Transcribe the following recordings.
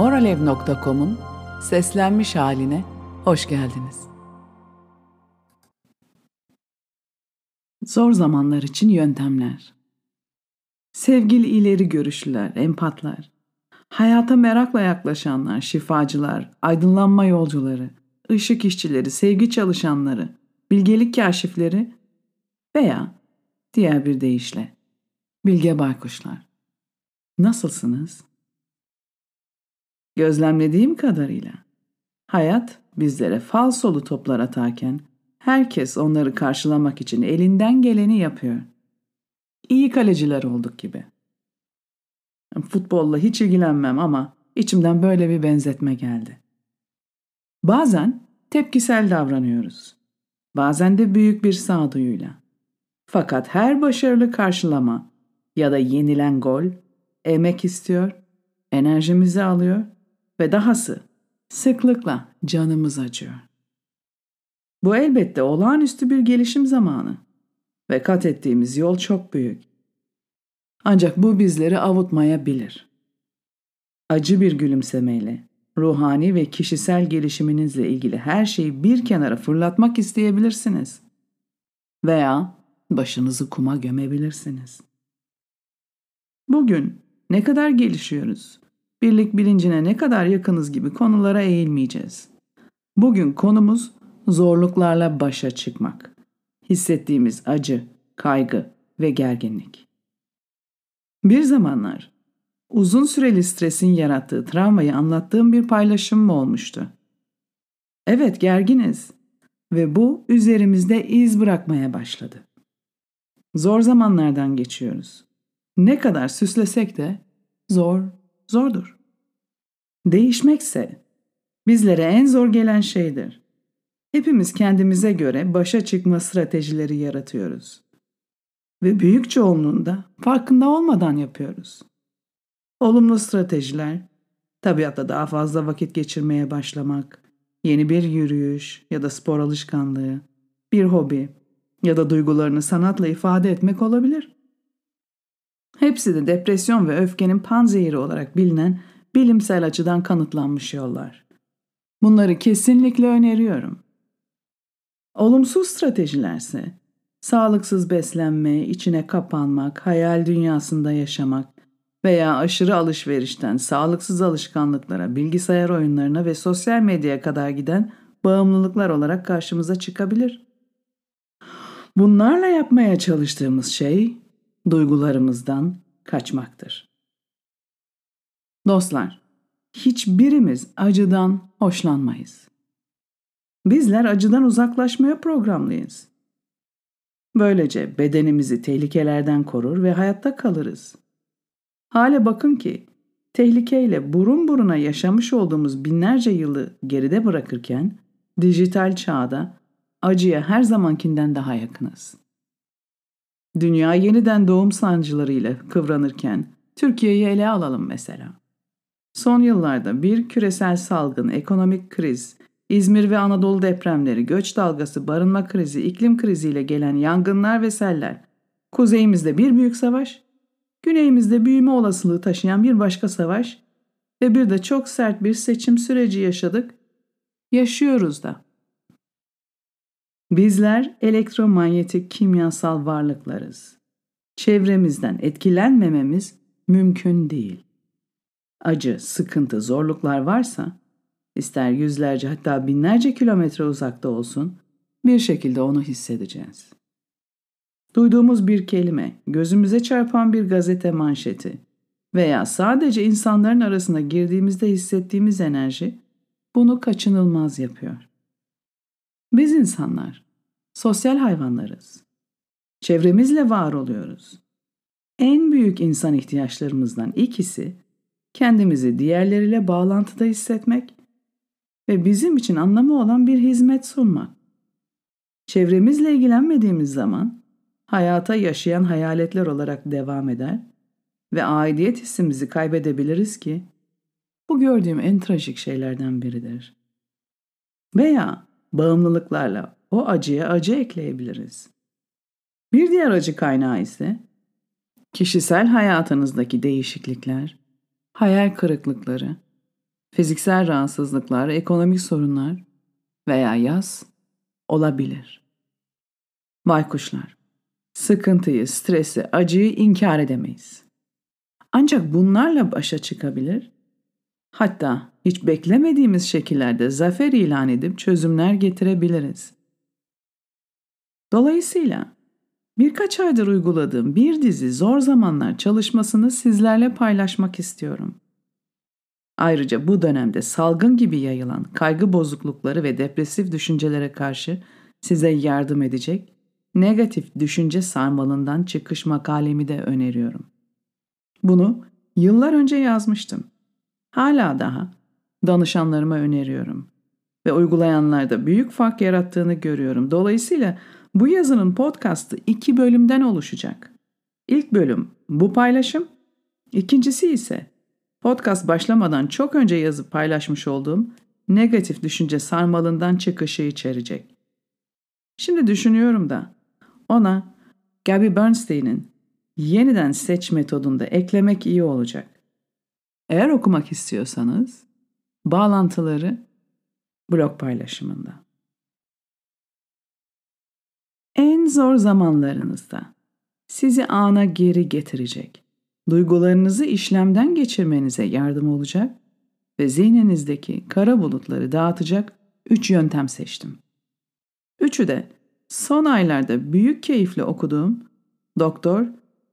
Moralev.com'un seslenmiş haline hoş geldiniz. Zor zamanlar için yöntemler. Sevgili ileri görüşlüler, empatlar, hayata merakla yaklaşanlar, şifacılar, aydınlanma yolcuları, ışık işçileri, sevgi çalışanları, bilgelik kaşifleri veya diğer bir deyişle bilge baykuşlar. Nasılsınız? Gözlemlediğim kadarıyla hayat bizlere falsolu toplar atarken herkes onları karşılamak için elinden geleni yapıyor. İyi kaleciler olduk gibi. Futbolla hiç ilgilenmem ama içimden böyle bir benzetme geldi. Bazen tepkisel davranıyoruz. Bazen de büyük bir sağduyuyla. Fakat her başarılı karşılama ya da yenilen gol emek istiyor, enerjimizi alıyor ve dahası sıklıkla canımız acıyor. Bu elbette olağanüstü bir gelişim zamanı ve kat ettiğimiz yol çok büyük. Ancak bu bizleri avutmayabilir. Acı bir gülümsemeyle, ruhani ve kişisel gelişiminizle ilgili her şeyi bir kenara fırlatmak isteyebilirsiniz. Veya başınızı kuma gömebilirsiniz. Bugün ne kadar gelişiyoruz? Birlik bilincine ne kadar yakınız gibi konulara eğilmeyeceğiz. Bugün konumuz zorluklarla başa çıkmak. Hissettiğimiz acı, kaygı ve gerginlik. Bir zamanlar uzun süreli stresin yarattığı travmayı anlattığım bir paylaşım mı olmuştu? Evet gerginiz ve bu üzerimizde iz bırakmaya başladı. Zor zamanlardan geçiyoruz. Ne kadar süslesek de zor, zordur. Değişmekse bizlere en zor gelen şeydir. Hepimiz kendimize göre başa çıkma stratejileri yaratıyoruz. Ve büyük çoğunluğunda farkında olmadan yapıyoruz. Olumlu stratejiler, tabiatta daha fazla vakit geçirmeye başlamak, yeni bir yürüyüş ya da spor alışkanlığı, bir hobi ya da duygularını sanatla ifade etmek olabilir. Hepsi de depresyon ve öfkenin panzehiri olarak bilinen bilimsel açıdan kanıtlanmış yollar. Bunları kesinlikle öneriyorum. Olumsuz stratejilerse sağlıksız beslenme, içine kapanmak, hayal dünyasında yaşamak veya aşırı alışverişten sağlıksız alışkanlıklara, bilgisayar oyunlarına ve sosyal medyaya kadar giden bağımlılıklar olarak karşımıza çıkabilir. Bunlarla yapmaya çalıştığımız şey duygularımızdan kaçmaktır. Dostlar, hiçbirimiz acıdan hoşlanmayız. Bizler acıdan uzaklaşmaya programlıyız. Böylece bedenimizi tehlikelerden korur ve hayatta kalırız. Hale bakın ki tehlikeyle burun buruna yaşamış olduğumuz binlerce yılı geride bırakırken dijital çağda acıya her zamankinden daha yakınız. Dünya yeniden doğum sancılarıyla kıvranırken Türkiye'yi ele alalım mesela. Son yıllarda bir küresel salgın, ekonomik kriz, İzmir ve Anadolu depremleri, göç dalgası, barınma krizi, iklim kriziyle gelen yangınlar ve seller, kuzeyimizde bir büyük savaş, güneyimizde büyüme olasılığı taşıyan bir başka savaş ve bir de çok sert bir seçim süreci yaşadık, yaşıyoruz da. Bizler elektromanyetik kimyasal varlıklarız. Çevremizden etkilenmememiz mümkün değil. Acı, sıkıntı, zorluklar varsa, ister yüzlerce hatta binlerce kilometre uzakta olsun, bir şekilde onu hissedeceğiz. Duyduğumuz bir kelime, gözümüze çarpan bir gazete manşeti veya sadece insanların arasına girdiğimizde hissettiğimiz enerji bunu kaçınılmaz yapıyor. Biz insanlar sosyal hayvanlarız. Çevremizle var oluyoruz. En büyük insan ihtiyaçlarımızdan ikisi kendimizi diğerleriyle bağlantıda hissetmek ve bizim için anlamı olan bir hizmet sunmak. Çevremizle ilgilenmediğimiz zaman hayata yaşayan hayaletler olarak devam eder ve aidiyet hissimizi kaybedebiliriz ki bu gördüğüm en trajik şeylerden biridir. Veya bağımlılıklarla o acıya acı ekleyebiliriz. Bir diğer acı kaynağı ise kişisel hayatınızdaki değişiklikler, hayal kırıklıkları fiziksel rahatsızlıklar, ekonomik sorunlar veya yaz olabilir. Baykuşlar, sıkıntıyı, stresi, acıyı inkar edemeyiz. Ancak bunlarla başa çıkabilir, hatta hiç beklemediğimiz şekillerde zafer ilan edip çözümler getirebiliriz. Dolayısıyla birkaç aydır uyguladığım bir dizi zor zamanlar çalışmasını sizlerle paylaşmak istiyorum. Ayrıca bu dönemde salgın gibi yayılan kaygı bozuklukları ve depresif düşüncelere karşı size yardım edecek negatif düşünce sarmalından çıkış makalemi de öneriyorum. Bunu yıllar önce yazmıştım. Hala daha danışanlarıma öneriyorum ve uygulayanlarda büyük fark yarattığını görüyorum. Dolayısıyla bu yazının podcast'ı iki bölümden oluşacak. İlk bölüm bu paylaşım, ikincisi ise podcast başlamadan çok önce yazıp paylaşmış olduğum negatif düşünce sarmalından çıkışı içerecek. Şimdi düşünüyorum da ona Gabby Bernstein'in yeniden seç metodunda eklemek iyi olacak. Eğer okumak istiyorsanız bağlantıları blog paylaşımında. En zor zamanlarınızda sizi ana geri getirecek, duygularınızı işlemden geçirmenize yardım olacak ve zihninizdeki kara bulutları dağıtacak üç yöntem seçtim. Üçü de son aylarda büyük keyifle okuduğum Doktor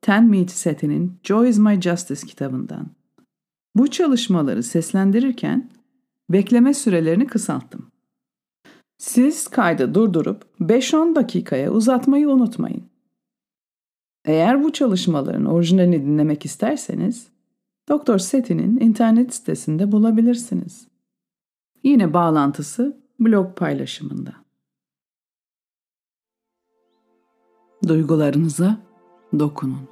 Ten Meat Seti'nin Joy is My Justice kitabından. Bu çalışmaları seslendirirken bekleme sürelerini kısalttım. Siz kaydı durdurup 5-10 dakikaya uzatmayı unutmayın. Eğer bu çalışmaların orijinalini dinlemek isterseniz Doktor Seti'nin internet sitesinde bulabilirsiniz. Yine bağlantısı blog paylaşımında. Duygularınıza dokunun.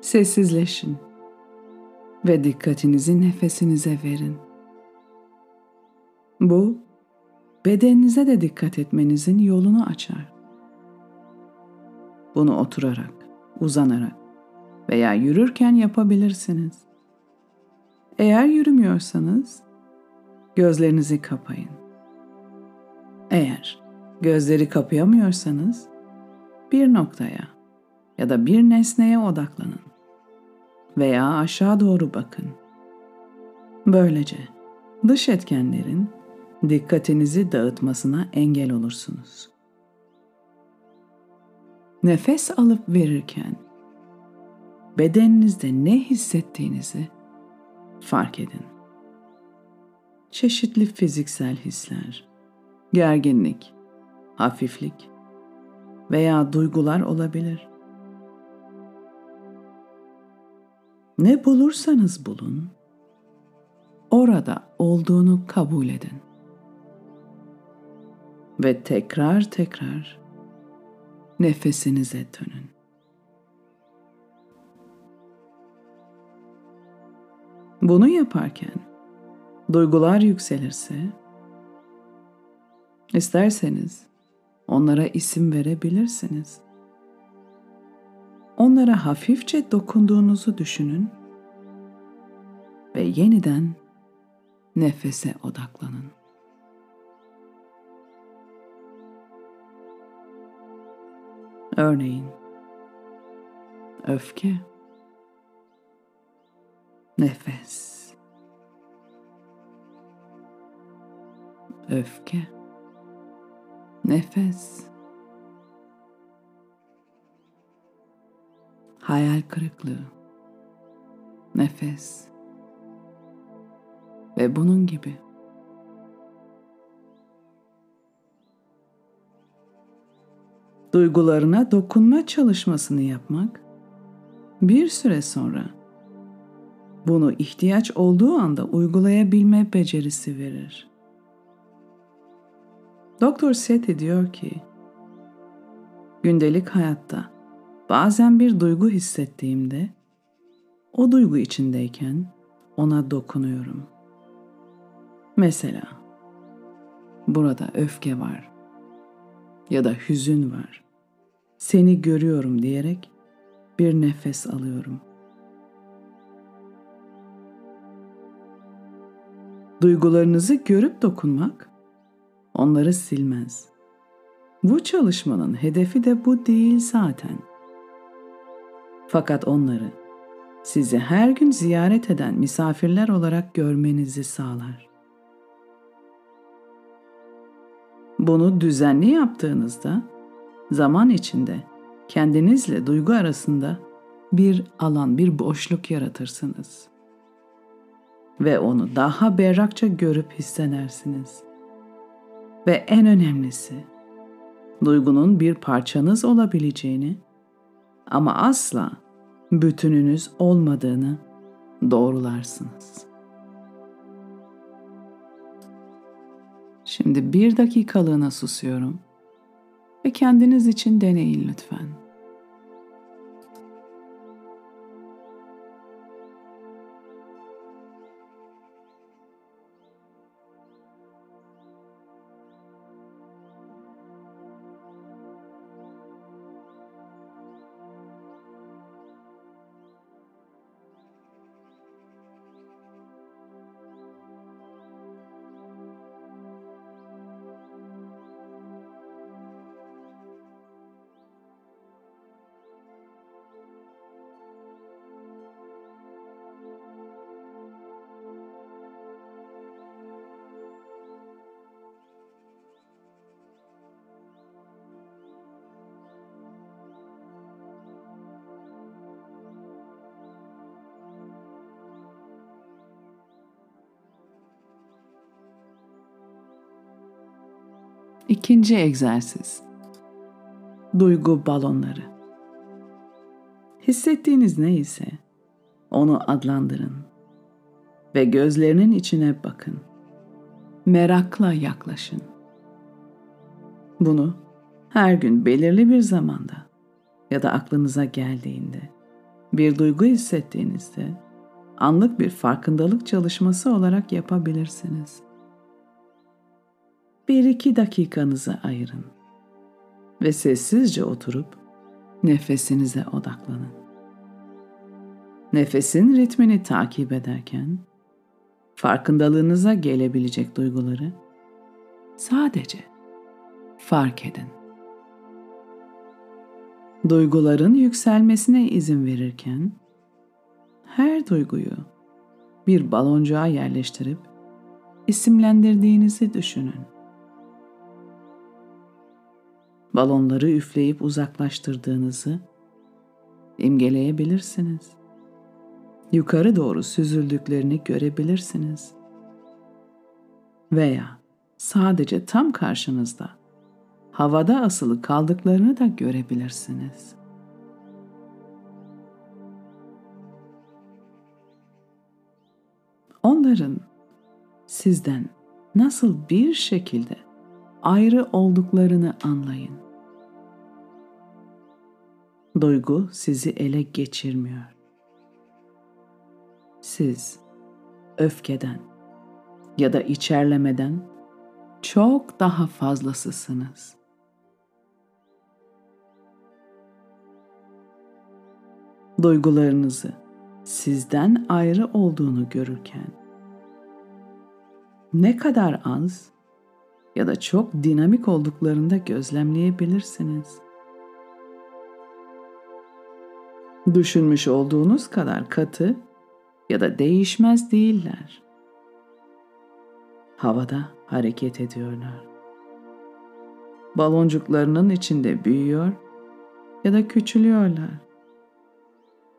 Sessizleşin ve dikkatinizi nefesinize verin. Bu, bedeninize de dikkat etmenizin yolunu açar. Bunu oturarak, uzanarak veya yürürken yapabilirsiniz. Eğer yürümüyorsanız gözlerinizi kapayın. Eğer gözleri kapayamıyorsanız bir noktaya ya da bir nesneye odaklanın veya aşağı doğru bakın. Böylece dış etkenlerin dikkatinizi dağıtmasına engel olursunuz. Nefes alıp verirken bedeninizde ne hissettiğinizi fark edin. Çeşitli fiziksel hisler, gerginlik, hafiflik veya duygular olabilir. Ne bulursanız bulun, orada olduğunu kabul edin. Ve tekrar tekrar nefesinize dönün. Bunu yaparken duygular yükselirse isterseniz onlara isim verebilirsiniz. Onlara hafifçe dokunduğunuzu düşünün ve yeniden nefese odaklanın. Örneğin öfke, nefes, öfke, nefes, hayal kırıklığı, nefes ve bunun gibi. Duygularına dokunma çalışmasını yapmak bir süre sonra bunu ihtiyaç olduğu anda uygulayabilme becerisi verir. Doktor Seti diyor ki, gündelik hayatta bazen bir duygu hissettiğimde o duygu içindeyken ona dokunuyorum. Mesela burada öfke var ya da hüzün var. Seni görüyorum diyerek bir nefes alıyorum. Duygularınızı görüp dokunmak onları silmez. Bu çalışmanın hedefi de bu değil zaten. Fakat onları sizi her gün ziyaret eden misafirler olarak görmenizi sağlar. Bunu düzenli yaptığınızda zaman içinde kendinizle duygu arasında bir alan, bir boşluk yaratırsınız. Ve onu daha berrakça görüp hissedersiniz. Ve en önemlisi, duygunun bir parçanız olabileceğini ama asla bütününüz olmadığını doğrularsınız. Şimdi bir dakikalığına susuyorum ve kendiniz için deneyin lütfen. İkinci egzersiz. Duygu balonları. Hissettiğiniz neyse onu adlandırın ve gözlerinin içine bakın. Merakla yaklaşın. Bunu her gün belirli bir zamanda ya da aklınıza geldiğinde bir duygu hissettiğinizde anlık bir farkındalık çalışması olarak yapabilirsiniz bir iki dakikanızı ayırın ve sessizce oturup nefesinize odaklanın. Nefesin ritmini takip ederken farkındalığınıza gelebilecek duyguları sadece fark edin. Duyguların yükselmesine izin verirken her duyguyu bir baloncuğa yerleştirip isimlendirdiğinizi düşünün balonları üfleyip uzaklaştırdığınızı imgeleyebilirsiniz. Yukarı doğru süzüldüklerini görebilirsiniz. Veya sadece tam karşınızda havada asılı kaldıklarını da görebilirsiniz. Onların sizden nasıl bir şekilde ayrı olduklarını anlayın. Duygu sizi ele geçirmiyor. Siz öfkeden ya da içerlemeden çok daha fazlasısınız. Duygularınızı sizden ayrı olduğunu görürken ne kadar az ya da çok dinamik olduklarında gözlemleyebilirsiniz. Düşünmüş olduğunuz kadar katı ya da değişmez değiller. Havada hareket ediyorlar. Baloncuklarının içinde büyüyor ya da küçülüyorlar.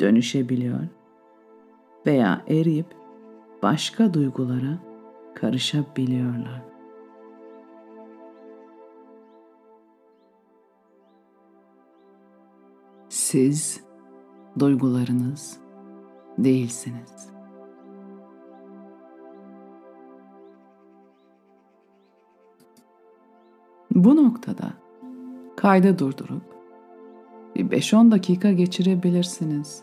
Dönüşebiliyor veya eriyip başka duygulara karışabiliyorlar. Siz duygularınız değilsiniz. Bu noktada kaydı durdurup bir 5-10 dakika geçirebilirsiniz.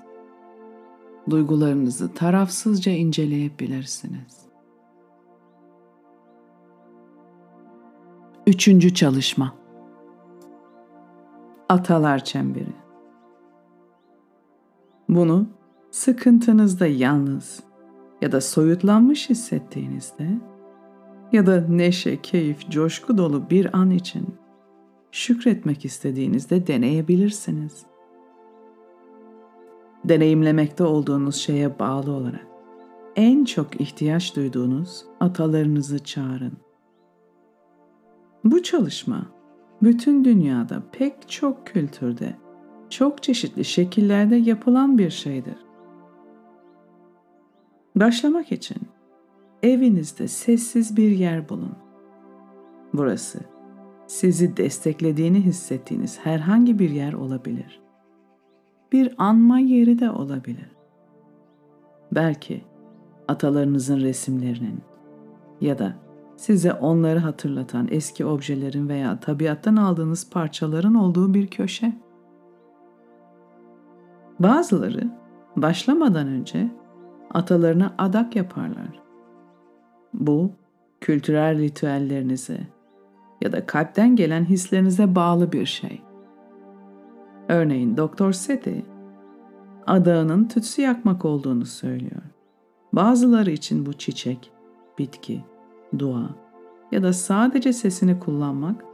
Duygularınızı tarafsızca inceleyebilirsiniz. Üçüncü çalışma Atalar Çemberi bunu sıkıntınızda yalnız ya da soyutlanmış hissettiğinizde ya da neşe, keyif, coşku dolu bir an için şükretmek istediğinizde deneyebilirsiniz. Deneyimlemekte olduğunuz şeye bağlı olarak en çok ihtiyaç duyduğunuz atalarınızı çağırın. Bu çalışma bütün dünyada pek çok kültürde, çok çeşitli şekillerde yapılan bir şeydir. Başlamak için evinizde sessiz bir yer bulun. Burası sizi desteklediğini hissettiğiniz herhangi bir yer olabilir. Bir anma yeri de olabilir. Belki atalarınızın resimlerinin ya da size onları hatırlatan eski objelerin veya tabiattan aldığınız parçaların olduğu bir köşe. Bazıları başlamadan önce atalarına adak yaparlar. Bu kültürel ritüellerinize ya da kalpten gelen hislerinize bağlı bir şey. Örneğin Doktor Seti adağının tütsü yakmak olduğunu söylüyor. Bazıları için bu çiçek, bitki, dua ya da sadece sesini kullanmak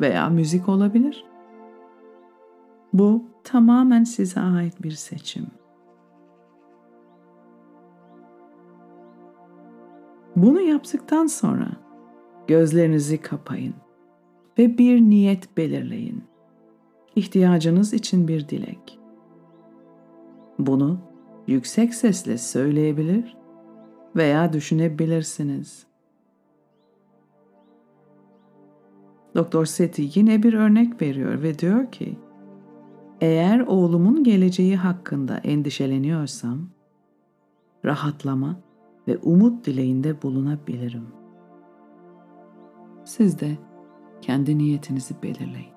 veya müzik olabilir. Bu tamamen size ait bir seçim. Bunu yaptıktan sonra gözlerinizi kapayın ve bir niyet belirleyin. İhtiyacınız için bir dilek. Bunu yüksek sesle söyleyebilir veya düşünebilirsiniz. Doktor Seti yine bir örnek veriyor ve diyor ki, eğer oğlumun geleceği hakkında endişeleniyorsam, rahatlama ve umut dileğinde bulunabilirim. Siz de kendi niyetinizi belirleyin.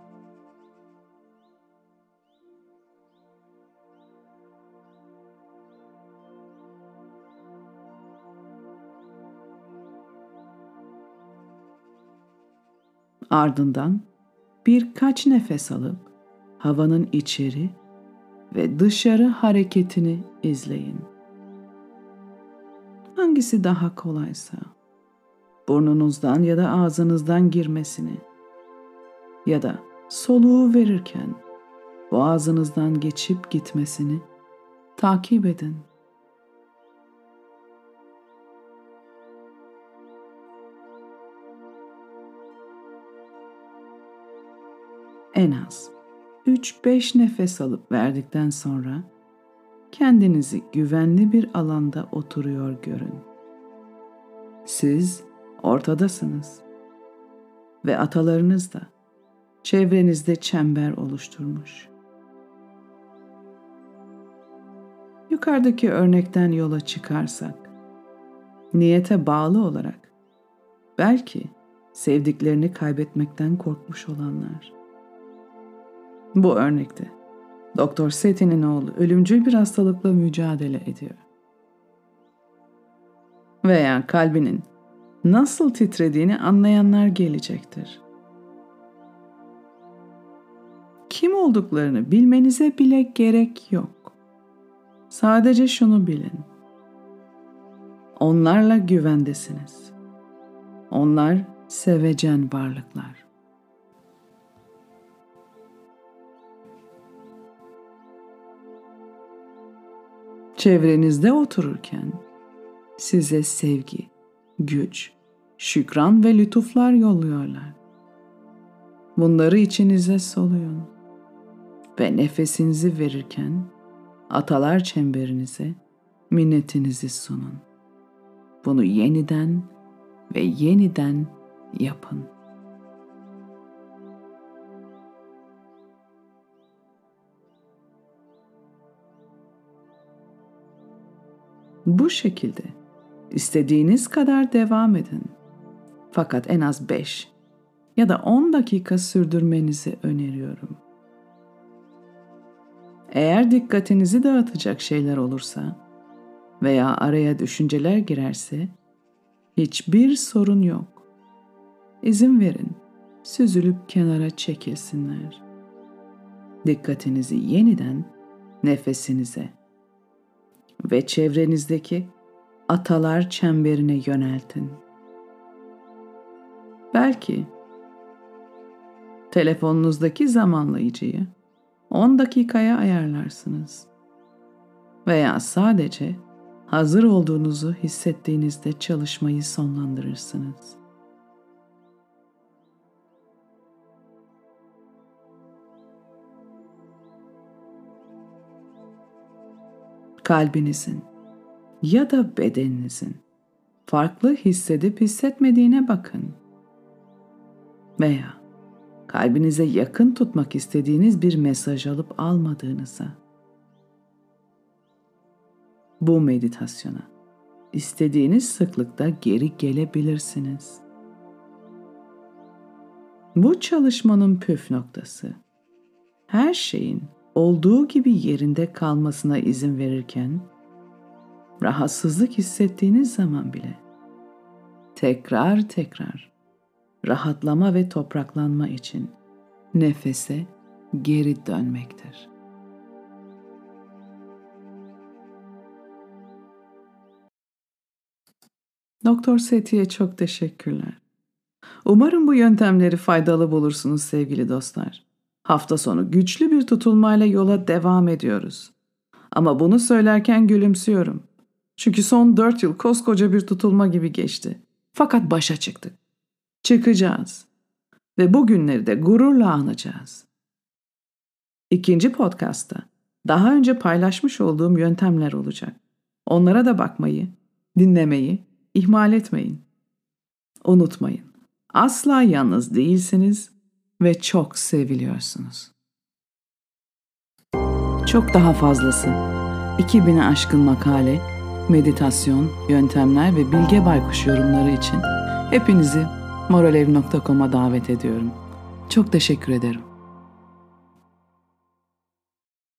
Ardından birkaç nefes alıp havanın içeri ve dışarı hareketini izleyin. Hangisi daha kolaysa burnunuzdan ya da ağzınızdan girmesini ya da soluğu verirken boğazınızdan geçip gitmesini takip edin. en az 3-5 nefes alıp verdikten sonra kendinizi güvenli bir alanda oturuyor görün. Siz ortadasınız ve atalarınız da çevrenizde çember oluşturmuş. Yukarıdaki örnekten yola çıkarsak, niyete bağlı olarak belki sevdiklerini kaybetmekten korkmuş olanlar, bu örnekte Doktor Seti'nin oğlu ölümcül bir hastalıkla mücadele ediyor. Veya kalbinin nasıl titrediğini anlayanlar gelecektir. Kim olduklarını bilmenize bile gerek yok. Sadece şunu bilin. Onlarla güvendesiniz. Onlar sevecen varlıklar. Çevrenizde otururken size sevgi, güç, şükran ve lütuflar yolluyorlar. Bunları içinize soluyun ve nefesinizi verirken atalar çemberinize minnetinizi sunun. Bunu yeniden ve yeniden yapın. Bu şekilde istediğiniz kadar devam edin. Fakat en az 5 ya da 10 dakika sürdürmenizi öneriyorum. Eğer dikkatinizi dağıtacak şeyler olursa veya araya düşünceler girerse hiçbir sorun yok. İzin verin süzülüp kenara çekilsinler. Dikkatinizi yeniden nefesinize ve çevrenizdeki atalar çemberine yöneltin. Belki telefonunuzdaki zamanlayıcıyı 10 dakikaya ayarlarsınız. Veya sadece hazır olduğunuzu hissettiğinizde çalışmayı sonlandırırsınız. Kalbinizin ya da bedeninizin farklı hissedip hissetmediğine bakın. Veya kalbinize yakın tutmak istediğiniz bir mesaj alıp almadığınıza. Bu meditasyona istediğiniz sıklıkta geri gelebilirsiniz. Bu çalışmanın püf noktası her şeyin olduğu gibi yerinde kalmasına izin verirken rahatsızlık hissettiğiniz zaman bile tekrar tekrar rahatlama ve topraklanma için nefese geri dönmektir. Doktor Seti'ye çok teşekkürler. Umarım bu yöntemleri faydalı bulursunuz sevgili dostlar. Hafta sonu güçlü bir tutulmayla yola devam ediyoruz. Ama bunu söylerken gülümsüyorum. Çünkü son dört yıl koskoca bir tutulma gibi geçti. Fakat başa çıktık. Çıkacağız. Ve bu günleri de gururla anacağız. İkinci podcast'ta daha önce paylaşmış olduğum yöntemler olacak. Onlara da bakmayı, dinlemeyi ihmal etmeyin. Unutmayın. Asla yalnız değilsiniz ve çok seviliyorsunuz. Çok daha fazlası. 2000'e aşkın makale, meditasyon, yöntemler ve Bilge Baykuş yorumları için hepinizi moralev.com'a davet ediyorum. Çok teşekkür ederim.